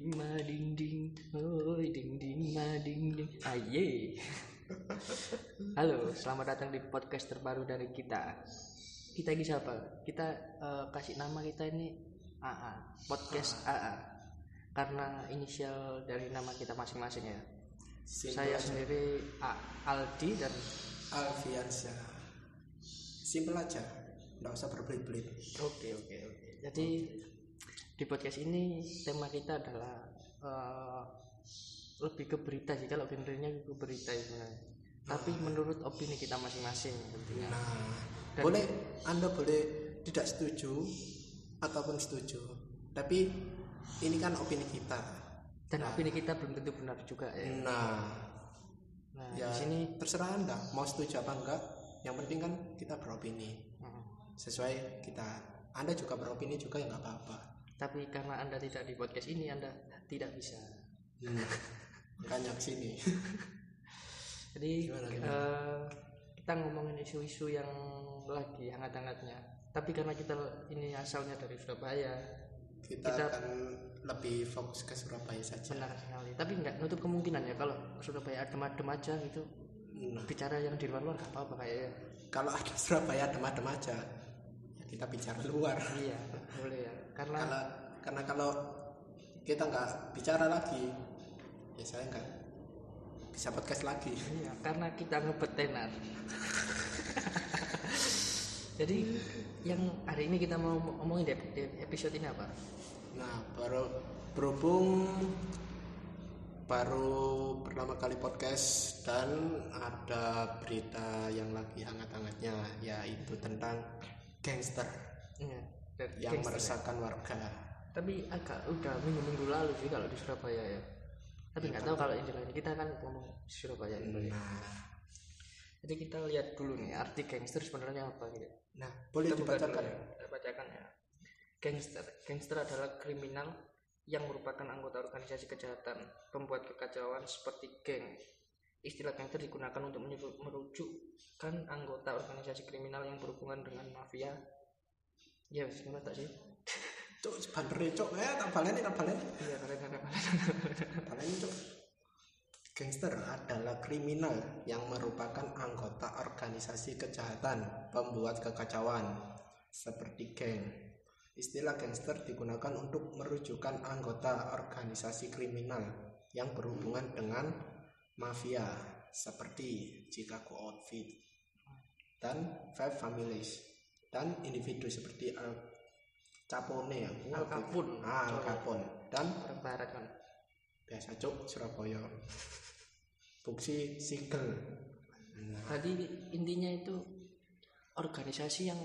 ding ma ding ding oi ding ding ma ding ding. Aye halo selamat datang di podcast terbaru dari kita. Kita ini siapa? Kita eh, kasih nama kita ini AA podcast AA karena inisial dari nama kita masing-masing ya. Saya aja. sendiri A, Aldi dan Alfiansyah simple aja. Nggak usah berbelit-belit. Oke oke oke. Jadi di podcast ini tema kita adalah eh, lebih ke berita sih. Kalau genrenya ke berita sebenarnya. Tapi menurut opini kita masing-masing tentunya. nah Dan- boleh anda boleh tidak setuju ataupun setuju. Tapi ini kan opini kita. Dan opini kita belum tentu benar juga ya. nah. Nah ya di sini terserah anda mau setuju apa enggak. Yang penting kan kita beropini. Mm, sesuai kita. Anda juga beropini juga ya nggak apa-apa tapi karena anda tidak di podcast ini anda tidak bisa. hmm. ke sini. Jadi Gimana, eh, kita ngomongin isu-isu yang lagi hangat-hangatnya. Tapi karena kita ini asalnya dari Surabaya, kita, Kita- akan lebih fokus ke Surabaya saja. Benar sekali. Tapi nggak nutup kemungkinan ya kalau Surabaya adem-adem aja gitu. Nah, bicara yang di luar luar nggak apa-apa kayaknya kalau ada Surabaya adem-adem aja kita bicara luar. Iya boleh ya. Karena karena karena kalau kita nggak bicara lagi ya saya nggak bisa podcast lagi. Iya karena kita ngebet tenar. Jadi yang hari ini kita mau ngomongin di episode ini apa? Nah baru berhubung baru pertama kali podcast dan ada berita yang lagi hangat-hangatnya yaitu tentang gangster Iya, dari yang gangster ya. meresahkan warga tapi agak udah minggu-minggu lalu sih kalau di Surabaya ya tapi nggak tahu kalau yang lain kita kan ngomong Surabaya ini nah jadi kita lihat dulu nih arti gangster sebenarnya apa gitu nah boleh Kita dibacakan ya. Kita bacakan ya. Gangster. Gangster adalah kriminal yang merupakan anggota organisasi kejahatan, pembuat kekacauan seperti geng. Istilah gangster digunakan untuk merujukkan anggota organisasi kriminal yang berhubungan dengan mafia. Ya, ngono tak sih? cuk sebenarnya cuk eh tak baleni tak baleni Iya, kalian ada baleni cuk gangster adalah kriminal yang merupakan anggota organisasi kejahatan pembuat kekacauan seperti geng. Istilah gangster digunakan untuk merujukan anggota organisasi kriminal yang berhubungan dengan mafia seperti Chicago Outfit dan Five Families dan individu seperti Al Capone ya Al Capone. ah, Al Capone dan orang barat kan. biasa cuk Surabaya Buksi Sigel nah, Tadi intinya itu organisasi yang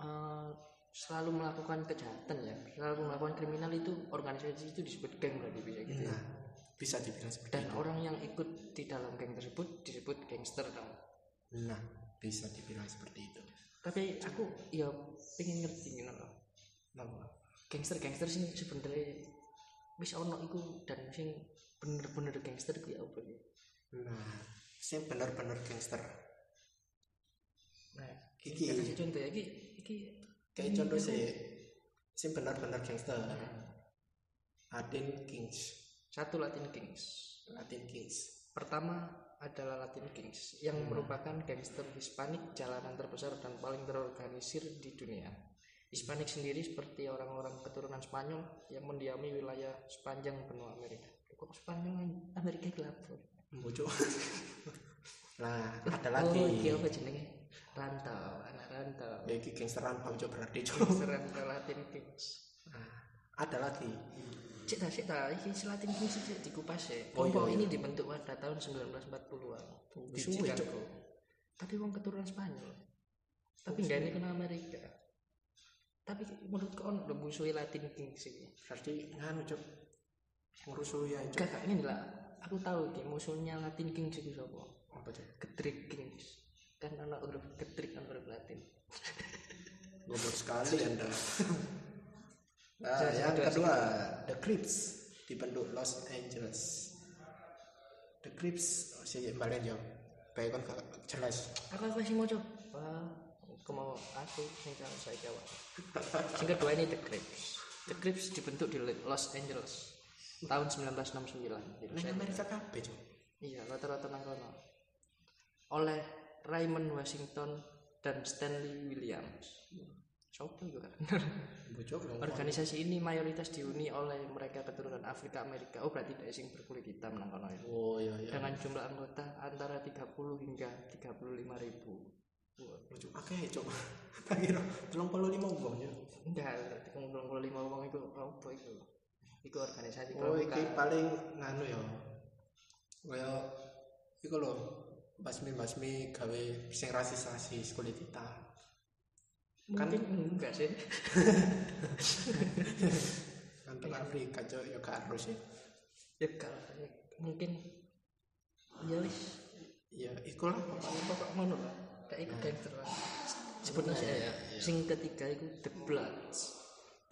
eh, selalu melakukan kejahatan ya, selalu melakukan kriminal itu organisasi itu disebut geng berarti bisa gitu. ya. nah bisa dibilang seperti dan itu. orang yang ikut di dalam geng tersebut disebut gangster dong nah bisa dibilang seperti itu. Tapi aku ya pengen ngerti gitu loh Nah, gangster gangster sih sebenarnya wis ono iku dan sing bener-bener gangster ku ya apa ya? Nah sing bener-bener gangster. Nah Iki. kasih contoh ya iki iki kayak contoh sih sing bener-bener gangster. Latin Kings satu Latin Kings Latin Kings pertama adalah Latin Kings yang merupakan gangster Hispanik jalanan terbesar dan paling terorganisir di dunia. Hispanik sendiri seperti orang-orang keturunan Spanyol yang mendiami wilayah sepanjang benua Amerika. Kok sepanjang Amerika gelap? Mbucuk. nah ada lagi Oh, iki apa jenenge? Rantau, anak rantau. ya iki gangsteran pamcuk berarti cuk Gangster rantau Latin Kings. nah, ada lagi Cek dah, cek dah, iki si Latin Kings cek dikupas ya. Oh, iya, Kelompok iya. ini dibentuk pada tahun 1940-an di suwe, Chicago. Tapi wong keturunan Spanyol. Tapi nggak ini kena Amerika. Tapi menurutku on udah musuhi Latin Kings sih. berarti nganu cuk ngurusu ya cuk Kakak ini lah. Aku tahu ki musuhnya Latin Kings itu siapa? apa cuk Ketrik Kings. Kan anak huruf ketrik kan huruf Latin. goblok sekali anda nah yang kedua The Crips dibentuk Los Angeles The Crips oh, si balen yo baik kan jelas Aku aku masih mau coba. Aku mau aku jawab saya jawab. Yang kedua ini The Crips. The Crips dibentuk di Los Angeles. tahun 1969 Jadi Neng saya- Amerika kabeh iya rata-rata nang kono oleh Raymond Washington dan Stanley Williams Sopo itu kan? Organisasi ini mayoritas dihuni oleh mereka keturunan Afrika Amerika. Oh berarti tidak sing berkulit hitam nang kono ya. oh iya iya Dengan jumlah anggota antara 30 hingga 35 ribu. Bocok akeh cok tak kira 35 wong ya Enggak, berarti kumpul kumpul lima orang itu apa itu? Itu organisasi oh iki paling nganu ya kaya iku lho basmi-basmi gawe sing rasis-rasis kulit hitam Mungkin enggak sih. Kantong Afrika cok ya gak harus ya Ya kalau mungkin ya wis ya iku lah pokoknya pokok ngono lah. Kayak iku gangster lah. Sebutnya saya sing ketiga itu The Bloods.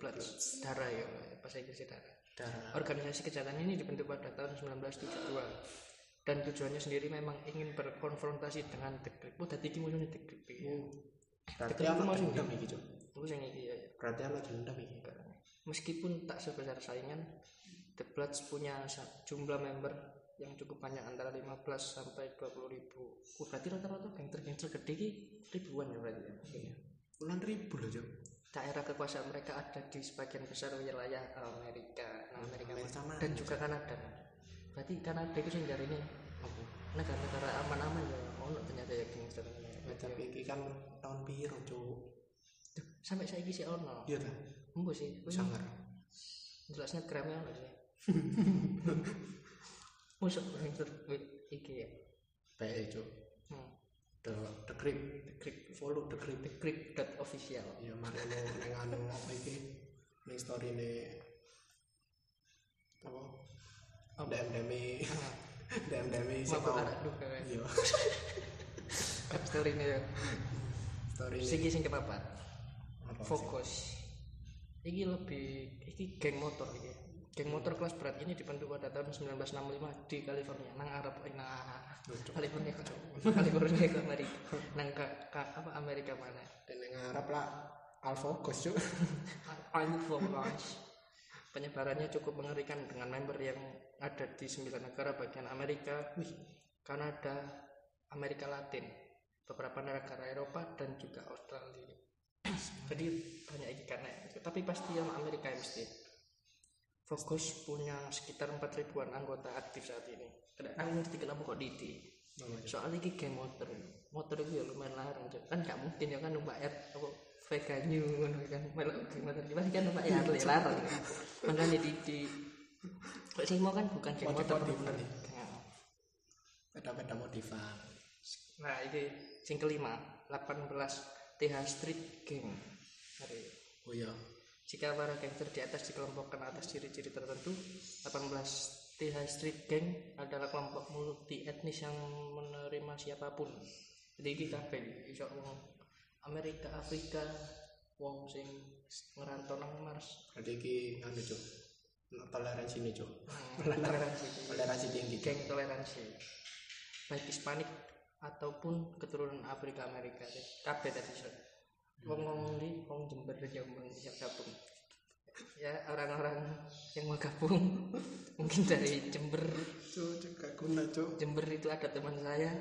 Bloods darah ya bahasa Inggrisnya darah. darah Organisasi kejahatan ini dibentuk pada tahun 1972 dan tujuannya sendiri memang ingin berkonfrontasi dengan The. Oh, tadi iki musuhnya The ya. Berarti mau sing dendam iki cok Aku sing iki ya. berarti ana dendam iki Meskipun tak sebesar saingan, The Bloods punya jumlah member yang cukup banyak antara 15 sampai 20 ribu. Oh, berarti rata-rata gangster-gangster gede ki ribuan ya berarti ya. Iya. puluhan ribu loh cok Daerah kekuasaan mereka ada di sebagian besar wilayah Amerika, nah, Amerika, Amerika dan juga Kanada. Berarti Kanada itu sing ini negara-negara aman-aman ya ono ternyata ya gangster tapi iki kan tahun piro cok sampai saya sih ono. Iya ta? Embo sih. Sangar. Jelasnya gramnya ono sih. Wih, iki ya. PE cok hmm. the the grip the grip follow the grip the Greek dot official. Ya mari lo neng anu apa iki? Ning story ne apa? Apa? DM DM DM DM sing mabuk mau arak duka kan iya story ini ya. Story sing ini sing kepapat fokus. Iki lebih iki geng motor iki. Geng motor kelas berat ini dibentuk pada tahun 1965 di California nang Arab nang California California ke Amerika. Nang ke, ke- apa Amerika mana? Dan yang Arab lah al fokus cok Al Fokus penyebarannya cukup mengerikan dengan member yang ada di sembilan negara bagian Amerika, Kanada, Amerika Latin, beberapa negara Eropa dan juga Australia. Jadi banyak ikannya. ya. Tapi pasti yang Amerika ya mesti. Fokus punya sekitar 4 ribuan anggota aktif saat ini. Aku ngerti kenapa kok Didi. Soalnya ini geng motor. Motor itu ya lumayan larang. Kan gak mungkin ya kan air apa Vega New kan. Melok geng motor gimana kan Harley larang. Makanya Didi. Kok sing mau kan bukan geng motor bener. Nah, beda-beda modifan Nah, ini sing kelima, 18 TH Street Gang. Hari oh iya Jika para gangster di atas dikelompokkan atas ciri-ciri tertentu, 18 TH Street Gang adalah kelompok multi etnis yang menerima siapa pun. Jadi iki kabeh iso wong Amerika, Afrika, wong sing ngerantau nang Mars. berarti iki nganu cok toleransi ini cok Toleransi. toleransi tinggi Geng toleransi. Baik Hispanik ataupun keturunan Afrika Amerika. Kabeh tadi iso. Wong-wong di wong Jember Jombang bisa gabung. Ya orang-orang yang mau gabung mungkin dari Jember gak guna cok Jember itu ada teman saya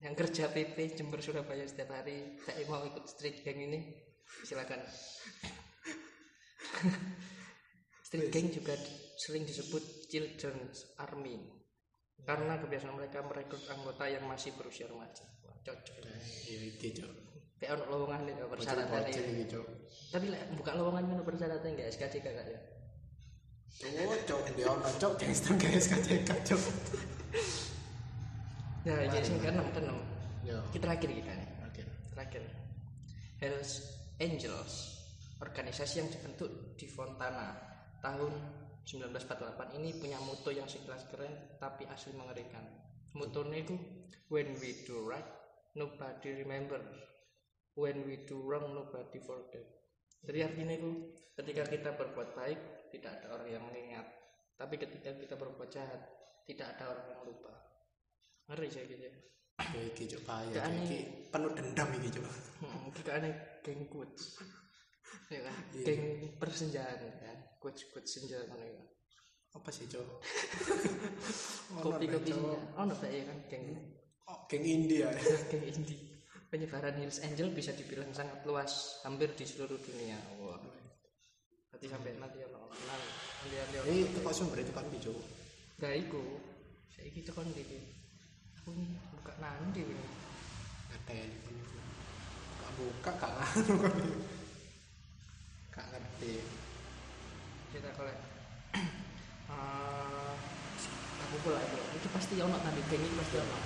yang kerja PP Jember Surabaya setiap hari saya mau ikut street gang ini silakan street gang juga sering disebut children's army karena kebiasaan mereka merekrut anggota yang masih berusia remaja. Wah, cocok. Iya iki cok. Kayak ono lowongan itu persyaratan cok. Tapi lek buka lowongan itu persyaratan enggak SKCK enggak ya? Cok cok dia ono cok. Gangster guys KCK cok. Nah ini sing keenam keenam. Kita terakhir kita nih. Oke. Terakhir. Hells Angels organisasi yang dibentuk di Fontana tahun 1948 ini punya moto yang sekelas keren tapi asli mengerikan. Motonya itu when we do right nobody remember. When we do wrong nobody forget. Jadi artinya itu ketika kita berbuat baik tidak ada orang yang mengingat. Tapi ketika kita berbuat jahat tidak ada orang yang lupa. Ngeri saya gitu ya iki cok iki penuh dendam iki cok Hmm, geng quotes. Ya kan? Iya. Geng persenjataan kan. Quotes quotes senjata ya. apa sih cok? Kopi kopi oh no ya kan? Geng oh, geng India. Geng indie penyebaran Hills Angel bisa dibilang sangat luas hampir di seluruh dunia. Wah. Berarti sampai nanti ono kenal nanti nanti ono ini tempat sumber itu kan cok gak iku. Saya gitu kan gitu aku ini buka nanti ini itu gak buka nganu kan gak ngerti. Kita kalau uh, aku pula itu. Itu pasti ono tadi geng itu pasti ono.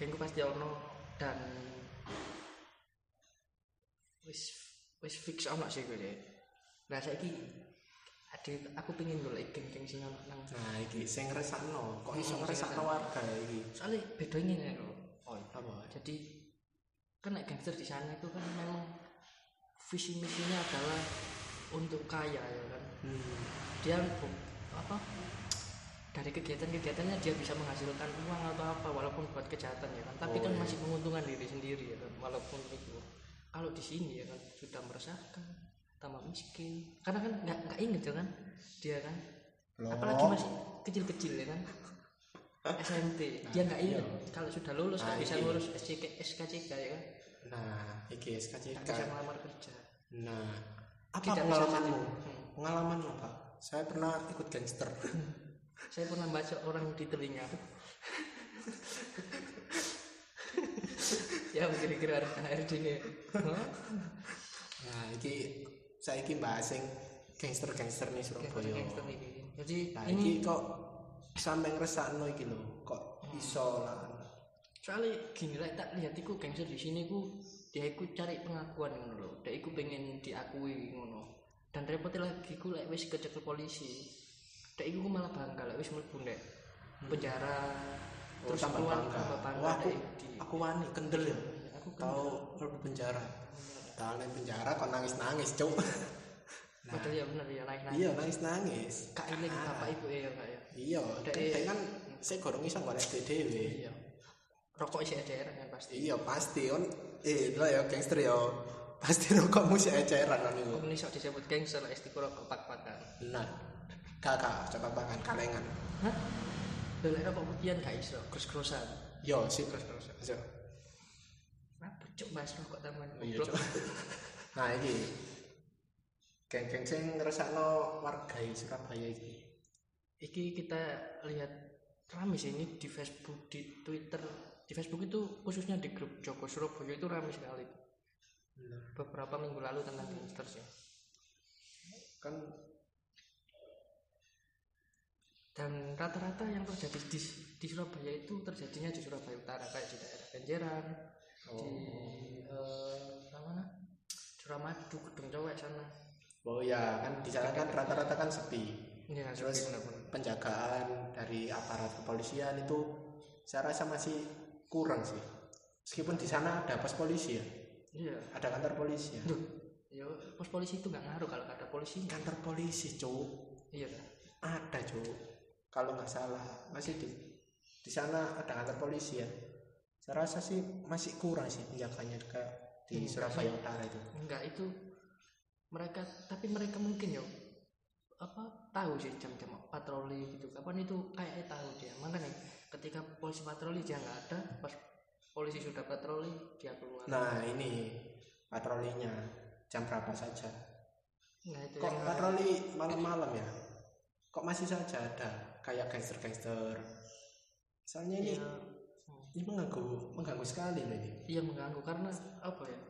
Gengku pasti ono dan wis wis fix ono sih gue deh nah saya ada aku pengen golek geng-geng sing ono nang nah iki sing ngresakno kok iso Hmm, ngresakno sing warga iki? Soalnya bedanya ini loh oh apa? Jadi kan nek gangster di sana itu kan memang visi misinya adalah untuk kaya ya kan hmm. dia apa dari kegiatan-kegiatannya dia bisa menghasilkan uang atau apa walaupun buat kejahatan ya kan tapi Oh, kan iya. masih menguntungkan diri sendiri ya kan walaupun itu kalau di sini ya kan sudah meresahkan tambah miskin karena kan nggak nggak inget ya kan dia kan Loh. apalagi masih kecil-kecil ya kan SMP dia nggak inget kalau sudah lulus Nah, bisa ini. ngurus SCK, SKCK ya kan? Nah iki SKCK nggak bisa melamar kerja. Nah apa Tidak pengalamanmu Hmm. pengalaman apa? Saya pernah ikut gangster. Saya pernah baca orang di telinga. Ya kira-kira HRD ini Hah? nah iki saya iki bahas sing gangster-gangster nih Surabaya. Gangster ini. jadi nah ini iki kok sampe ngresakno iki lho kok iso lah. Soalnya gini lah tak lihat iku gangster di sini ku dia ikut cari pengakuan ngono lho. Dia ikut pengen diakui ngono. Dan repotnya lagi ku lek wis kecekel polisi dia ikut malah bangga lek wis mlebu ndek penjara terus terus keluar bangga. tambah bangga wah aku di aku wani kendel ya. Aku tahu perlu penjara. Tahu ning penjara kok nangis nangis cuk padahal ya bener ya naik naik iya nangis nangis kak iling bapak ibu ya kak ya iya Dek- dek kan saya gorong iso golek dhewe. Iya. Rokok isi eceran kan pasti. Iya pasti on eh lo ya gangster ya. Pasti rokokmu sih eceran on itu Aku ini sok disebut gangster lah istiqoroh kepak-pakan nah kakak coba makan kalengan Hah? Lelek rokok putihan gak iso, terus-terusan yo sih Terus-terusan Ayo. Apa cuk bahas rokok taman iya nah ini geng-geng sing ngrasakno warga Surabaya iki. Iki kita lihat rame sih ini di Facebook, di Twitter. Di Facebook itu khususnya di grup Joko Surabaya itu rame sekali. Beberapa minggu lalu tentang gangster sih. Kan Dan rata-rata yang terjadi di, di Surabaya itu terjadinya di Surabaya Utara Kayak di daerah Kenjeran Di eh, mana? Suramadu, Gedung Cowek sana oh ya kan di sana kan rata-rata kan sepi. Iya, terus benar-benar. penjagaan dari aparat kepolisian itu saya rasa masih kurang sih. Meskipun di sana ada pos polisi ya. Iya. ada kantor polisi ya. Duh, ya pos polisi itu nggak ngaruh kalau ada polisi. kantor polisi cuk. Iya. Kan? ada cuk. Kalau nggak salah masih di di sana ada kantor polisi ya. Saya rasa sih masih kurang sih penjaganya di Surabaya Utara itu. Enggak itu mereka tapi mereka mungkin ya apa tahu sih jam-jam patroli gitu. Kapan itu kayak tahu dia. Makanya ketika polisi patroli dia nggak ada pas polisi sudah patroli dia keluar. Nah ini patrolinya jam berapa saja? Nah itu kok yang patroli malam-malam ya? Kok masih saja ada? Kayak gangster-gangster. Soalnya ini ya, ini mengganggu mengganggu sekali loh ini. Iya mengganggu karena apa ya?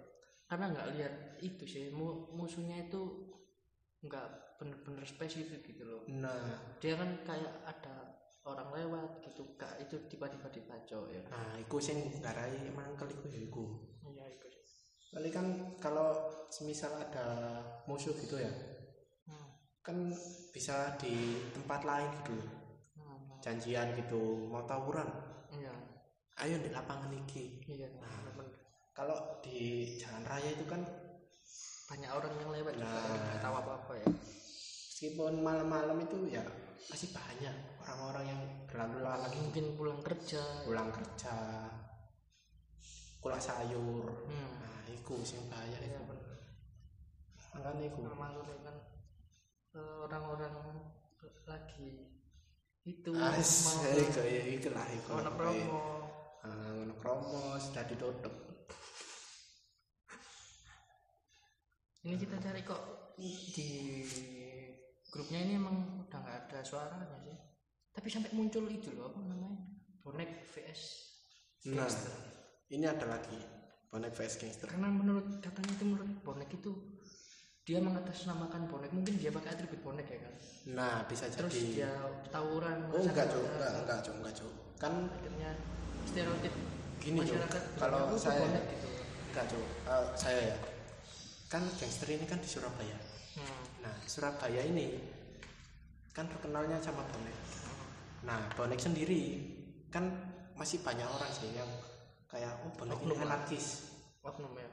Karena nggak lihat itu sih mu- musuhnya itu nggak bener-bener spesifik gitu loh. Nah. Dia kan kayak ada orang lewat gitu kak itu tiba-tiba dibacok ya. Nah iku sing ngarai emang kali iku ya iku. Iya itu kali kan kalau semisal ada musuh gitu ya hmm. kan bisa di tempat lain gitu. Loh. Hmm. janjian gitu mau tawuran. Iya. Ayo di lapangan iki. Iya Nah. kalau di jalan raya itu kan banyak orang yang lewat juga Nah. yang nggak tahu apa-apa ya. Meskipun malam-malam itu ya masih banyak orang-orang yang berlalu lalang itu mungkin pulang kerja. Pulang kerja. Kulak sayur. Hmm. nah iku sing bahaya iya. itu makanya iku. Malam kan eh, orang-orang lagi itu Asik kaya iki lah iku. mau ono promo. Ah, ngono kromo sudah ditutup. Ini kita cari kok di grupnya ini emang udah nggak ada suaranya sih tapi sampai muncul itu loh apa namanya bonek vs Nah, gangster. ini ada lagi bonek vs gangster. karena menurut katanya itu menurut bonek itu dia mengatasnamakan bonek mungkin dia pakai atribut bonek ya kan Nah, bisa terus jadi. dia tawuran Oh, enggak, masa- Enggak, enggak, Cuk. Enggak, Cuk. Kan akhirnya stereotip Gini, masyarakat Kalau bilangnya, "Oh, itu saya- bonek gitu enggak. Eh, saya ya. Kan gangster ini kan di Surabaya. hmm. Nah, Surabaya ini kan terkenalnya sama bonek. Nah, bonek sendiri kan masih banyak orang sih yang kayak oh bonek ini Oknum lah. anarkis. oknum ya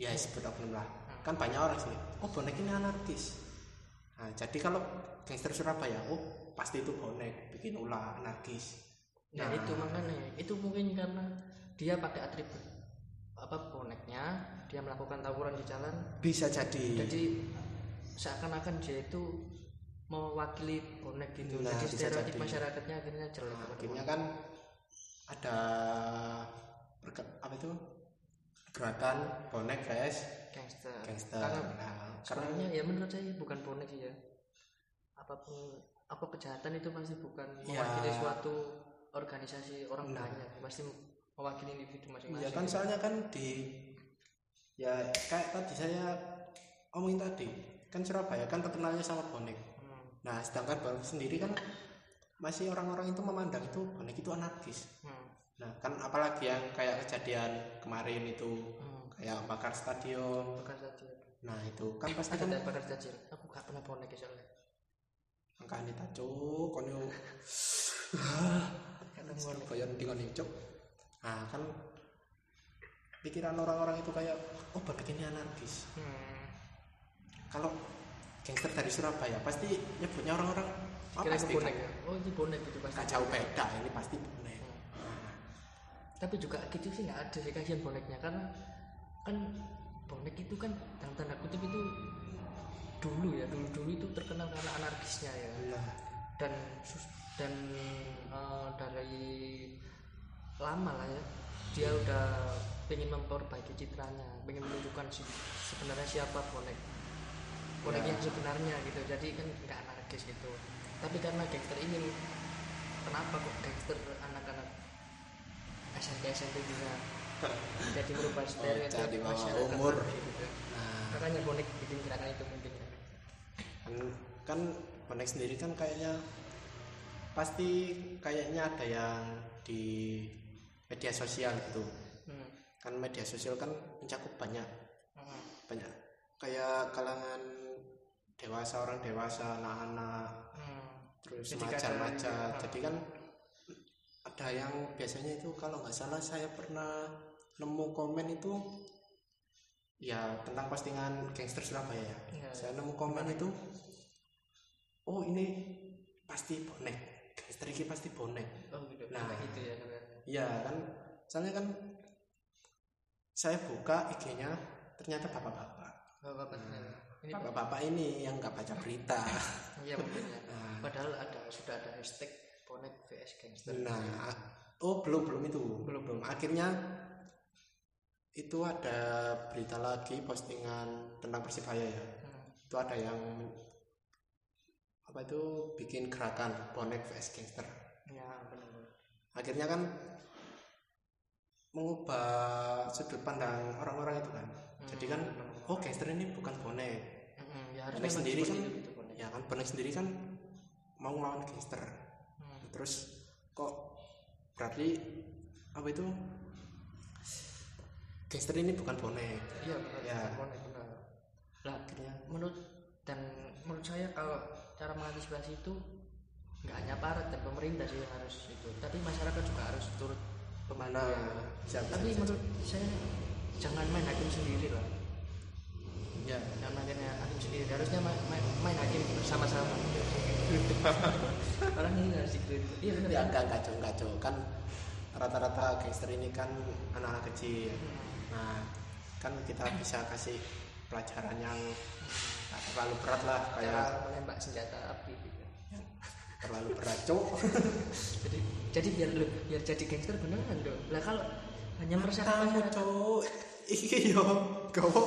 Ya sebut oknum lah. Kan banyak orang sih. Oh bonek ini anarkis. Nah, jadi kalau gangster Surabaya, oh pasti itu bonek, bikin ulah anarkis. Nah, itu makanya itu mungkin karena dia pakai atribut apa boneknya dia melakukan tawuran di jalan Bisa jadi. jadi seakan-akan dia itu mewakili bonek gitu Nah, jadi stereotip jadi. masyarakatnya akhirnya jelek Nah, akhirnya kan ada apa itu gerakan bonek guys gangster gangster. karena Nah, karena ya menurut saya bukan bonek sih ya apa pun apa kejahatan itu pasti bukan Ya. mewakili suatu organisasi orang Nah. banyak pasti mewakili individu masing-masing. Ya kan soalnya kan di ya kayak tadi saya omongin tadi kan Surabaya kan terkenalnya sama bonek. Hmm, nah sedangkan baru sendiri kan masih orang-orang itu memandang itu bonek itu anarkis. Hmm, nah kan apalagi yang kayak kejadian kemarin itu hmm. kayak bakar stadion. Bakar saja nah itu kan pasti kan bakar saja aku gak pernah bonek ya soalnya. Angkane ta cuk kon yo. Surabaya ndi kon cuk nah kan pikiran orang-orang itu kayak oh bonek ini anarkis Hmm. kalau gangster dari Surabaya pasti nyebutnya orang-orang oh, Kira pasti itu bonek kan ya? Oh itu bonek gitu pasti. gak jauh beda ini pasti bonek Tapi juga gitu sih nggak ada sih kasihan boneknya karena kan bonek itu kan dalam tanda kutip itu dulu ya dulu dulu itu terkenal karena anarkisnya ya nah dan dan eh, dari lama lah ya dia udah pengen memperbaiki citranya pengen menunjukkan si, sebenarnya siapa bonek bonek Ya. yang sebenarnya gitu jadi kan nggak anarkis gitu tapi karena gangster ini kenapa kok gangster anak-anak SMP SMP bisa jadi merubah stereotip jadi bawa masyarakat umur. gitu. nah makanya bonek bikin gerakan itu mungkin ya. kan, kan bonek sendiri kan kayaknya pasti kayaknya ada yang di media sosial gitu hmm. kan media sosial kan mencakup banyak Hmm. banyak kayak kalangan dewasa orang dewasa anak-anak Hmm. terus Jadi remaja-remaja kadang- jadi kan ada yang biasanya itu kalau nggak salah saya pernah nemu komen itu ya tentang postingan gangster Surabaya ya Iya. saya nemu komen itu oh ini pasti bonek gangster ini pasti bonek oh gitu Nah. Gitu ya sebenarnya ya kan soalnya kan saya buka IG-nya ternyata bapak-bapak oh, bapak ini bapak-bapak ini yang nggak baca berita iya mungkin ya Nah. padahal ada sudah ada hashtag bonek vs gangster Nah, oh belum belum itu Belum. belum. Akhirnya itu ada berita lagi postingan tentang Persibaya ya. Hmm. Itu ada yang apa itu bikin gerakan bonek vs gangster. ya benar Akhirnya kan mengubah sudut pandang orang-orang itu kan. Jadi kan oh gangster ini bukan bonek. Hmm, ya harus Bonek sendiri kan itu bonek ya kan bonek sendiri kan mau ngelawan gangster. Hmm. terus kok berarti apa itu gangster ini bukan bonek iya benar Ya. bonek benar lah akhirnya menurut dan menurut saya kalau cara mengantisipasi itu nggak hanya aparat dan pemerintah sih yang harus itu tapi masyarakat juga harus turut mana membantu bisa, tapi bisa. menurut saya jangan main hakim sendiri lah. Ya. Jangan main hakim sendiri. Harusnya main, main, main hakim bersama-sama. Orang ini harus dikritik iya benar ya enggak enggak Cok, enggak Cok. kan rata-rata gangster ini kan anak-anak kecil. Nah kan kita bisa kasih pelajaran yang terlalu berat lah kayak menembak senjata api gitu. Terlalu berat cok jadi jadi biar lu biar jadi gangster beneran dong lah kalau hanya meresahkan kamu iki yo gowo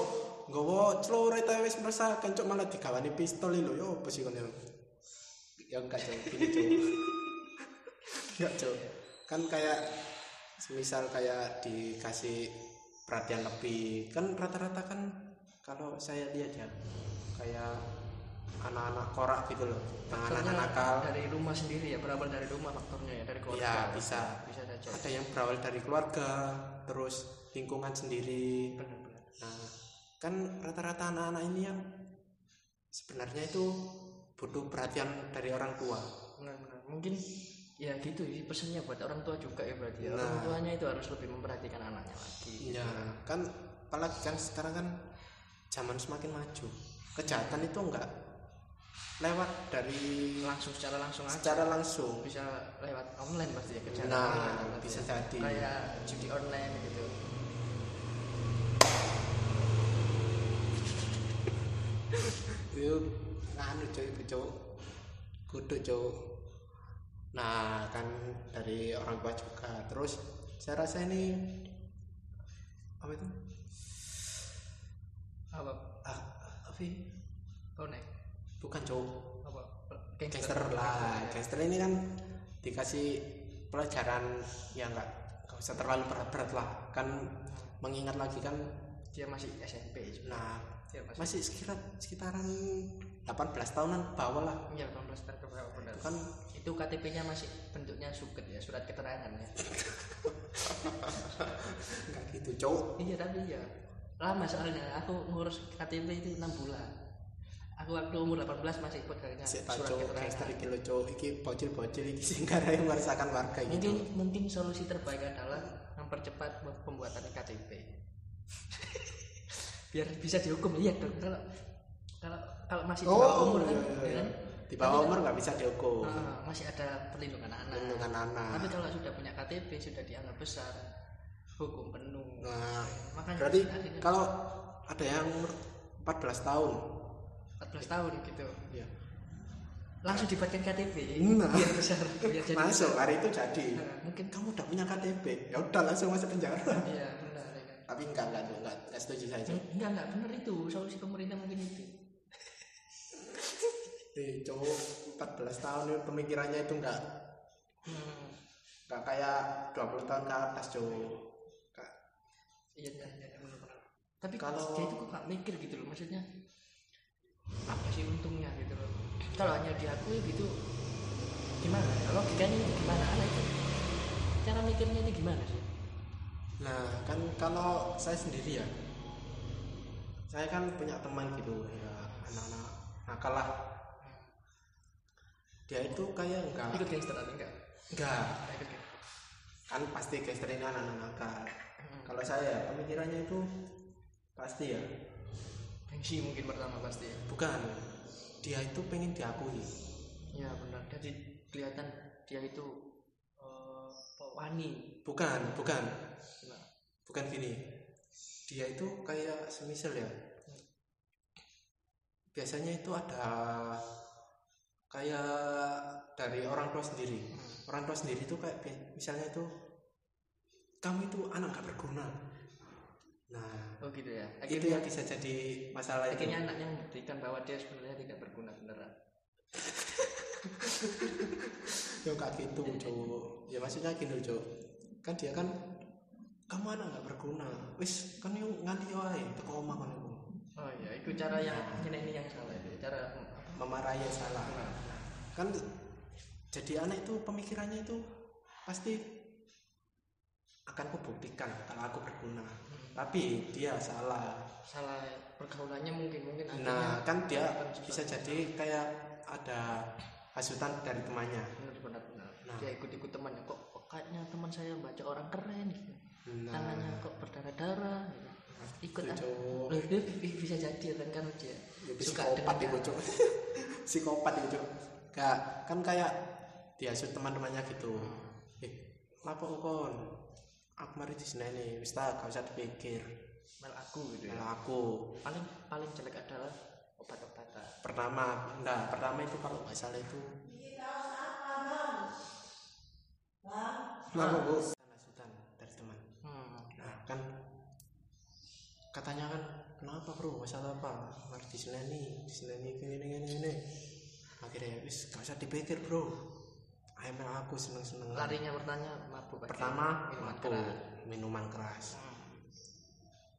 gowo celore ta wis meresahkan cok malah digawani pistol lho yo apa sih kono ya enggak cok gini cok enggak cok kan kayak semisal kayak dikasih perhatian lebih. Kan rata-rata kan kalau saya lihat ya kayak anak-anak korak gitu loh yang anak-anak nakal. dari rumah sendiri ya berawal dari rumah faktornya ya dari keluarga. Ya bisa. Bisa saja ada yang berawal dari keluarga terus lingkungan sendiri. Benar-benar. Nah kan rata-rata anak-anak ini yang sebenarnya itu butuh perhatian dari orang tua. Benar-benar. Mungkin ya gitu sih pesannya buat orang tua juga ya berarti ya. Nah. orang tuanya itu harus lebih memperhatikan anaknya lagi. Ya kan apalagi kan sekarang kan zaman semakin maju. Kejahatan itu enggak lewat dari langsung secara langsung aja. Secara langsung. Bisa lewat online pasti ya kejahatan nah online. bisa jadi. Kayak judi online gitu. Itu anu cuy itu cowok kudu cowok nah kan dari orang tua juga. Terus saya rasa ini apa itu? Apa? Ah, apa? Ini? Bukan cowok apa? Gangster lah. Gangster ini kan dikasih pelajaran ya enggak enggak usah terlalu berat-berat lah. Kan mengingat lagi kan dia masih SMP juga. nah dia masih masih sekitar sekitaran 18 tahunan bawah lah. Iya 18 tahun ke bawah benar. Itu kan itu KTP-nya masih bentuknya suket ya surat keterangan ya. Enggak gitu cowok iya tapi ya lama soalnya. Aku ngurus KTP itu 6 bulan aku waktu umur 18 masih ikut kayaknya Sik surat keterangan. iki lho cowok iki bocil-bocil iki sing yang merasakan warga mungkin gitu mungkin solusi terbaik adalah mempercepat pembuatan KTP biar bisa dihukum. Iya dong kalau kalau kalau masih di bawah umur kan, iya, ya iya. kan? di bawah umur nggak bisa dihukum. Ah, masih ada perlindungan anak. Perlindungan anak. Tapi kalau sudah punya KTP sudah dianggap besar hukum penuh. Nah makanya berarti kalau ada yang umur 14 tahun 14 tahun gitu. Ya langsung dibuatkan KTP Nah. biar besar biar jadi masuk hari itu jadi. Nah, mungkin kamu udah punya KTP ya udah langsung masuk penjara. Iya benar ya kan tapi enggak enggak enggak, enggak setuju saya Cok. enggak enggak benar itu. Solusi pemerintah mungkin itu. Eh cowok 14 tahun itu pemikirannya itu enggak hmm. enggak kayak 20 tahun ke atas cowok Enggak. iya iya iya tapi Kalau- dia itu kok nggak mikir gitu loh maksudnya apa sih untungnya gitu loh. Kalau hanya diakui gitu gimana ya? Logikanya itu gimana? Anak itu cara mikirnya ini gimana sih? Nah, kan kalau saya sendiri ya, saya kan punya teman gitu, ya anak-anak. Nakal lah. Dia itu kayak enggak, ikut gangster atau enggak? Enggak, kan pasti gangster ini anak-anak nakal. Hmm. Kalau saya pemikirannya itu pasti ya, gengsi mungkin pertama pasti ya bukan. Dia itu pengen diakui. ya benar jadi kelihatan dia itu eh, wani Bukan, bukan, bukan gini. Dia itu kayak semisal ya. Biasanya itu ada kayak dari orang tua sendiri. Hmm. orang tua sendiri itu kayak misalnya itu kamu itu anak gak berguna nah oh gitu ya. itu akhirnya yang bisa jadi masalah itu. akhirnya anaknya membuktikan bahwa dia sebenarnya tidak berguna beneran. Ya gak gitu cowok ya maksudnya gini cowok kan dia kan kamu anak gak berguna. Wis kan yuk nganti wae teko omah kan iku. Oh iya itu cara yang ini yang salah itu cara memarahi yang salah. Kan jadi anak itu pemikirannya itu pasti akan kubuktikan kalau aku berguna tapi dia salah salah pergaulannya mungkin mungkin Nah, kan dia bisa jadi kayak ada hasutan dari temannya. benar benar benar Nah. dia ikut ikut temannya kok, kayaknya teman saya baca orang keren gitu Nah, tangannya kok berdarah darah gitu. ikut itu ah. Loh, dia bi- bisa jadi kan karena dia ya, suka psikopat itu cowok. psikopat itu. Gak, kan kayak dihasut teman-temannya gitu. Hmm. Eh, lapo kon? Aku mari di sini nih, wis tak, gak usah dipikir. mel aku gitu ya Malah aku. paling paling jelek adalah obat-obatan pertama enggak pertama itu kalau nggak salah itu Kenapa bu? Sultan dari teman. Hmm. Nah kan katanya kan kenapa bro masalah apa harus diseleni diseleni gini gini gini gini akhirnya wis gak usah dipikir bro mel aku seneng seneng Larinya bertanya mabuk pertama Minuman mabuk keras. minuman keras Hmm.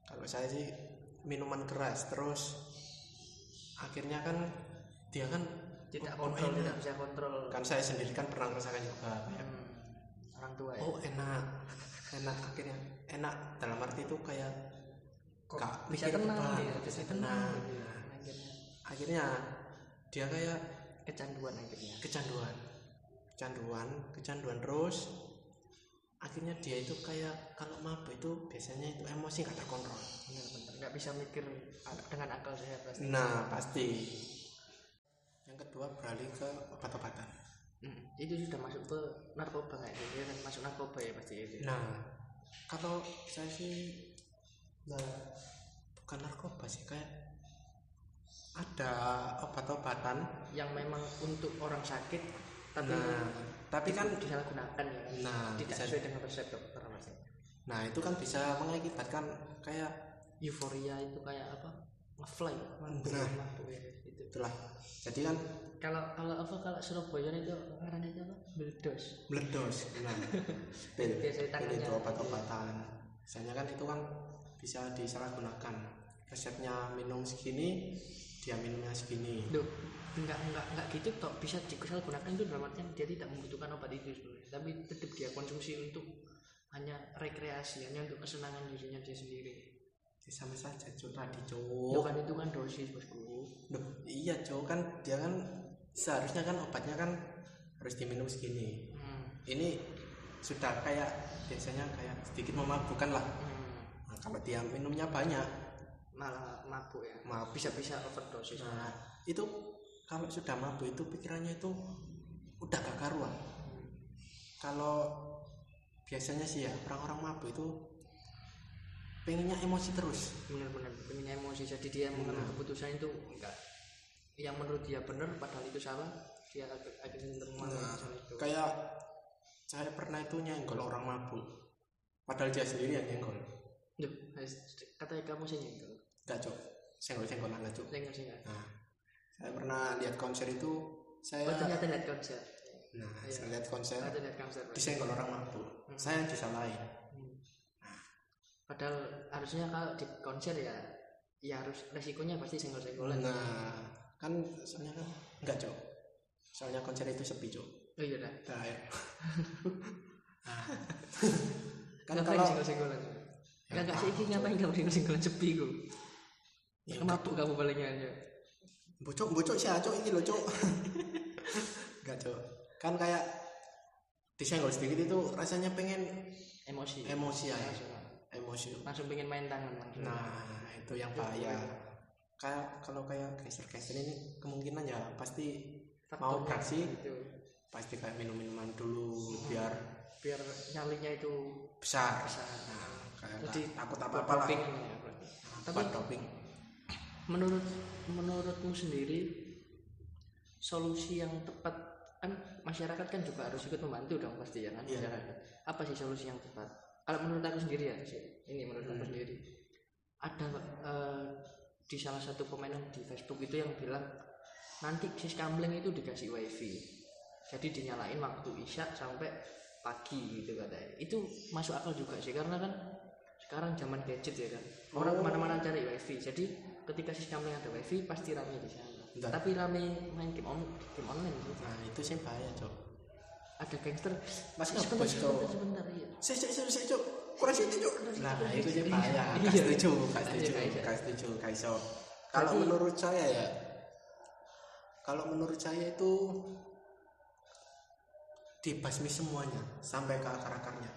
kalau saya sih minuman keras terus akhirnya kan dia kan Tidak oh, kontrol, enak. tidak bisa kontrol. kan saya sendiri kan pernah merasakan juga kayak Hmm. Orang tua ya. oh enak enak akhirnya enak dalam arti itu kayak Kok gak bisa tenang beban, dia, bisa tenang akhirnya dia kayak kecanduan akhirnya. kecanduan kecanduan kecanduan terus akhirnya dia itu kayak kalau mabuk itu biasanya itu emosi nggak terkontrol Benar-benar nggak bisa mikir dengan akal sehat pasti. nah pasti yang kedua beralih ke obat-obatan Hmm. Itu sudah masuk ke narkoba nggak sih? Dia kan masuk narkoba ya pasti itu. nah kalau saya sih nah, bukan narkoba sih kayak ada obat-obatan Yang memang untuk orang sakit tapi nah tapi kan disalahgunakan ya. nah tidak bisa sesuai dengan resep dokter pasti. nah itu kan bisa mengakibatkan kayak Euforia itu kayak apa? Ngefly, Nah. ya itu. itulah jadi kan Kalau kalau apa kalau Surabaya itu karena itu apa? Meledos. meledos nah pil itu obat-obatan misalnya kan itu kan bisa disalahgunakan resepnya minum segini dia minumnya segini. Duh, enggak enggak enggak gitu toh. Bisa disalahgunakan itu dalam artian dia tidak membutuhkan obat itu sebenarnya. Tapi tetap dia konsumsi untuk hanya rekreasi hanya untuk kesenangan dirinya dia sendiri. Ya, sama saja cuk. Tadi Loh, cuk kan itu kan dosis bosku Duh, iya cuk. Kan dia kan seharusnya kan obatnya kan harus diminum segini. Hmm. ini sudah kayak biasanya kayak sedikit memabukkan lah. Hmm. nah, kalau dia minumnya banyak malah mabuk ya. Mabuk. bisa-bisa overdosis. Nah itu kalau sudah mabuk itu pikirannya itu udah gak karuan. Kalau biasanya sih ya orang-orang mabuk itu pengennya emosi terus. Benar-benar punya emosi. Jadi dia mengambil Nah. keputusan itu enggak. Yang menurut dia benar padahal itu salah dia cenderung mengambil Nah, itu. kayak saya pernah itu nyenggol orang mabuk. Padahal dia sendiri yang nyenggol. Duh, katanya kamu sih nyenggol gak cok senggol-senggol aja cok nyenggol sih nggak nah saya pernah lihat konser itu saya oh ternyata lihat konser nah Iya. saya lihat konser ternyata lihat konser disenggol orang mabuk Hmm. saya disalahin Hmm. Padahal harusnya kalau di konser ya ya harus resikonya pasti senggol-senggolan. nah kan soalnya kan enggak cok soalnya konser itu sepi cok Oh iya dah. Nah. kan Ngapain kalau senggol-senggolan? Ya, Enggak sih ngapain kamu senggol-senggolan sepi ku? Ya, Kemabuk kamu palingnya aja. bocok bocok sih cok ini loh cok enggak cok kan kayak disenggol sedikit itu rasanya pengen Emosi. emosi ya Langsung, emosi langsung pengen main tangan langsung. nah itu yang bahaya kayak kalau kayak geser-geser ini kemungkinan ya pasti mau beraksi gitu. pasti kayak minum minuman dulu biar Biar nyalinya itu besar besar. nah, kayak Jadi takut apa apa lah ya, berarti. tapi Tapi doping menurut menurutmu sendiri solusi yang tepat kan masyarakat kan juga harus ikut membantu dong pasti ya kan masyarakat. apa sih solusi yang tepat? Kalau menurut aku sendiri ya sih ini menurut aku Hmm. sendiri. Ada eh, di salah satu komenan di Facebook itu yang bilang nanti sis kamling itu dikasih wifi. Jadi dinyalain waktu isya sampai pagi gitu katanya. Itu masuk akal juga sih karena kan sekarang zaman gadget ya kan. Orang Oh. ke mana-mana cari wifi. Jadi ketika sis kamling ada wifi pasti rame di sana Bentar. tapi rame main game on game online gitu. nah itu sih bahaya cok ada gangster Mas sebentar sebentar Cok? sebentar iya sih sih sih sih cok kurang sih cok nah itu sih bahaya Iya. setuju gak Iya, setuju gak iso. gak setuju iso kalau menurut saya ya kalau menurut saya itu dibasmi semuanya sampai ke akar-akarnya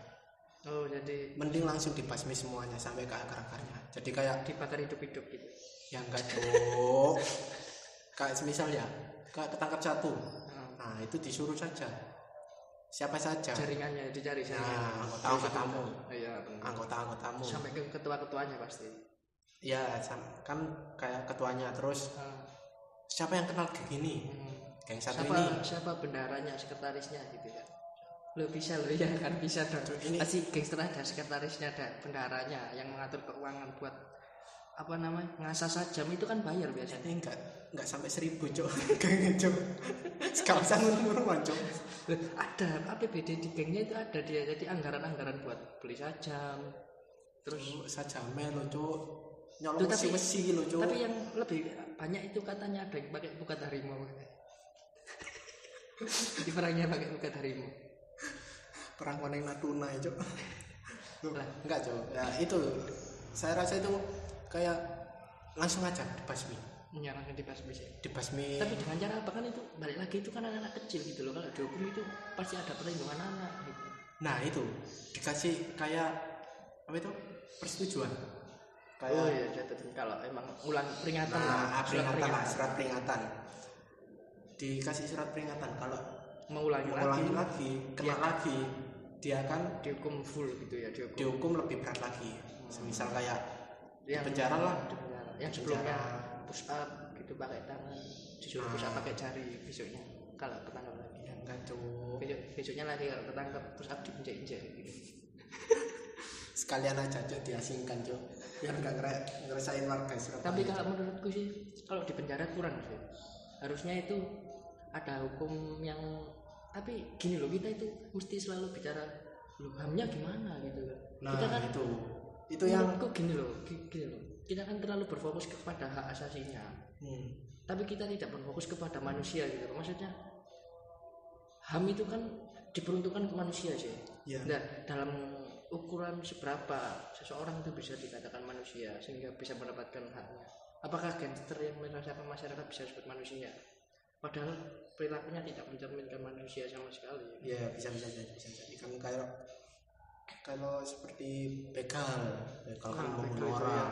oh jadi mending langsung dibasmi semuanya sampai ke akar-akarnya. Jadi kayak dibakar hidup-hidup gitu. Ya enggak cok kayak semisal ya kayak ketangkap satu. Nah, nah itu disuruh saja. Siapa saja? Jaringannya dicari jaringannya nah anggota-anggotamu Oh, iya benar. Anggota-anggotamu sampai ke ketua-ketuanya pasti. Ya sam- kan kayak ketuanya. Terus Ah, siapa yang kenal geng ini? Hmm. geng satu siapa ini. siapa bendaranya sekretarisnya gitu ya lo bisa lo ya kan bisa dong. Ini- pasti gangster ada sekretarisnya ada bendaranya yang mengatur keuangan buat apa namanya ngasah sajam itu kan bayar biasanya. Ini enggak enggak sampai seribu cok gengnya cok sekawasan rumah cok Loh, ada APBD di gengnya itu ada dia jadi anggaran-anggaran buat beli sajam. Terus saja melo cok nyolong tapi- besi lo cok tapi yang lebih banyak itu katanya ada yang pakai bukat harimau. Di perangnya pakai bukat harimau perang koneng Natuna ya cok enggak cok ya itu. Saya rasa itu kayak langsung aja dibasmi menyerahkan di basmi. Sih dibasmi tapi dengan cara apa? Kan itu balik lagi itu kan anak-anak kecil gitu loh. Kalau dihukum itu pasti ada perlindungan anak gitu. nah itu. Dikasih kayak apa itu? Persetujuan. Kayak oh iya jadi kalau emang ulang peringatan nah lah. Peringatan lah surat peringatan. Dikasih surat peringatan. Kalau mengulangi lagi. mengulangi lagi kena Iya. lagi. Dia akan dihukum full gitu ya dihukum. dihukum lebih berat lagi. Semisal kayak yang penjara lah. di penjara. yang sebelumnya push up gitu pakai tangan. Disuruh push up Ah. pakai jari besoknya kalau ketangkap lagi. Ya enggak cok besok besoknya lagi kalau ketangkap push up diinjek-injek gitu. Sekalian aja cok diasingkan cok biar nggak ngere- ngerasain warga Surabaya tapi kalau menurutku sih kalau di penjara kurang sih harusnya itu ada hukum yang tapi gini loh kita itu mesti selalu bicara lu hamnya gimana? gitu kan. Nah kita kan itu. Itu yang menurutku gini loh gi- gini loh. Kita kan terlalu berfokus kepada hak asasinya. Hmm, tapi kita tidak berfokus kepada manusia gitu loh. maksudnya ham itu kan diperuntukkan ke manusia sih ya Nah, dalam ukuran seberapa seseorang itu bisa dikatakan manusia sehingga bisa mendapatkan haknya. Apakah gangster yang merasakan masyarakat bisa disebut manusia? Padahal perilakunya tidak mencerminkan manusia sama sekali. ya bisa bisa jadi bisa jadi kan kayak kalau seperti begal begal kan Nah, membunuh orang ya.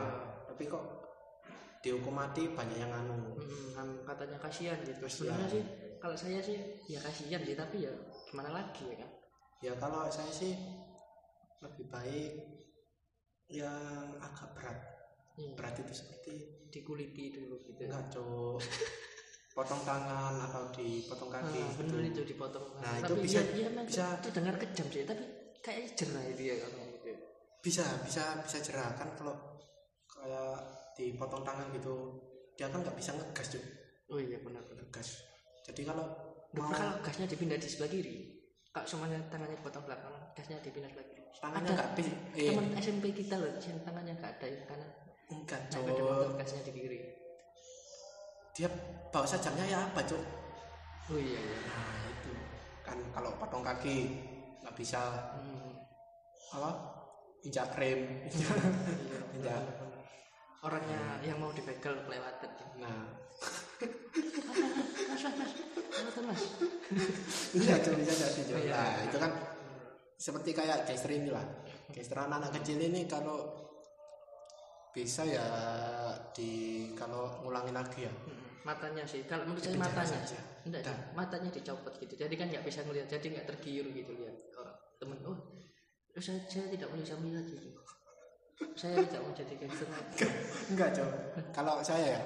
tapi kok dihukum mati banyak yang anu Hmm, ham katanya kasihan gitu. Kasihan. Sebenarnya sih kalau saya sih ya kasihan sih tapi ya gimana lagi ya kan? ya kalau saya sih lebih baik yang agak berat Hmm, berat itu seperti dikuliti dulu gitu. enggak cok potong tangan atau dipotong kaki Nah, gitu. bener itu dipotong. Nah, tapi itu bisa- ya, ya, emang bisa- itu dengar kejam sih tapi kayaknya jerah itu ya kalau gitu. bisa bisa bisa jerah kan kalau kayak dipotong tangan gitu dia kan nggak bisa ngegas cok Oh iya benar-benar. ngegas jadi kalau Duh, mau kalau gasnya dipindah di sebelah kiri, kak semuanya tangannya potong belakang, gasnya dipindah sebelah kiri. tangannya Ada nggak bis eh Teman SMP kita loh, yang tangannya nggak ada yang kanan, enggak cok gasnya di kiri. Dia bawa sajamnya ya apa cok Oh iya iya. nah itu kan kalau potong kaki nggak bisa Hmm, apa injak rem iya, Injak. benar-benar. Orangnya yang mau dibegal kelewatan. nah iya cok bisa jadi cok Iya. nah itu kan seperti kayak gangster ini lah gangster anak-anak kecil ini kalau bisa ya di kalau ngulangin lagi ya? Hmm, Matanya sih, kalau menurut saya matanya, saja. enggak Dah. matanya dicopot gitu. Jadi kan nggak bisa ngelihat, jadi nggak tergiur gitu lihat. Orang temen. Oh, saya, saya tidak bisa melihat gitu. Saya tidak mau jadi gangster. enggak cok kalau saya ya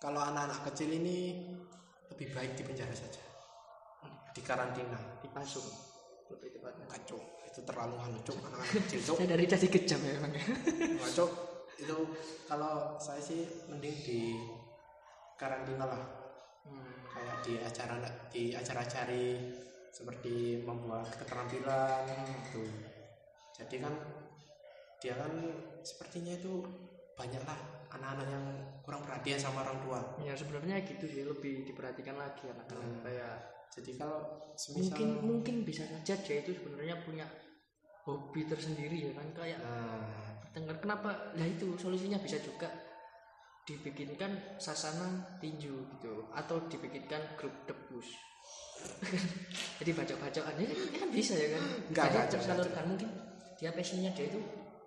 kalau anak-anak kecil ini lebih baik di penjara saja. Di karantina. Dipasung lebih tepatnya. Cok itu terlalu anu cok anak-anak kecil cok saya dari tadi kejam ya ya enggak cok itu kalau saya sih mending di karantina lah. Hmm. kayak di acara di acara-acara seperti membuat keterampilan gitu. Jadi kan dia kan sepertinya itu banyaklah anak-anak yang kurang perhatian sama orang tua. Ya sebenarnya gitu sih lebih diperhatikan lagi anak-anak Hmm. kayak jadi kalau semisal mungkin mungkin bisa saja dia itu sebenarnya punya hobi tersendiri ya kan kayak nah bertengkar kenapa? Nah itu solusinya bisa juga dibikinkan sasana tinju gitu atau dibikinkan grup debus jadi bacok-bacokan ini, ini kan bisa ya kan? Enggak, jadi enggak, tersalurkan mungkin dia passionnya dia itu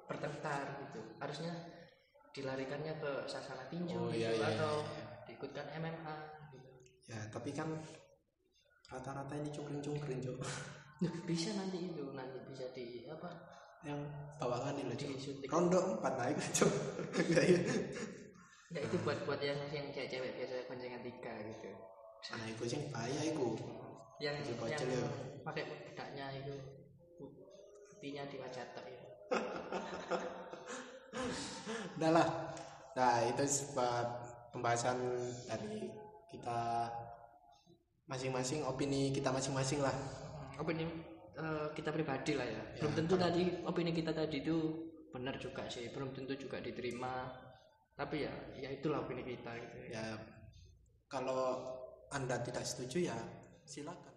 bertengkar gitu. Harusnya dilarikannya ke sasana tinju Oh, gitu, iya, iya, atau iya, diikutkan MMA gitu. ya tapi kan rata-rata ini cungkring-cungkring cok Duh, bisa nanti itu nanti bisa di apa yang loh cok disuntik rondo empat naik iya. Enggak itu buat buat yang yang cewek-cewek biasa boncengan tiga gitu. Nah, iku sing bahaya iku. Yang yang ya. pakai bedaknya itu putihnya di wajah tok ya. Udah lah. Nah, itu sebab pembahasan dari kita masing-masing opini kita masing-masing lah. Opini eh, kita pribadi lah ya. Belum tentu tadi opini kita tadi itu benar juga sih. Belum tentu juga diterima. Tapi ya ya itulah opini kita gitu. ya. Ya kalau Anda tidak setuju ya silakan.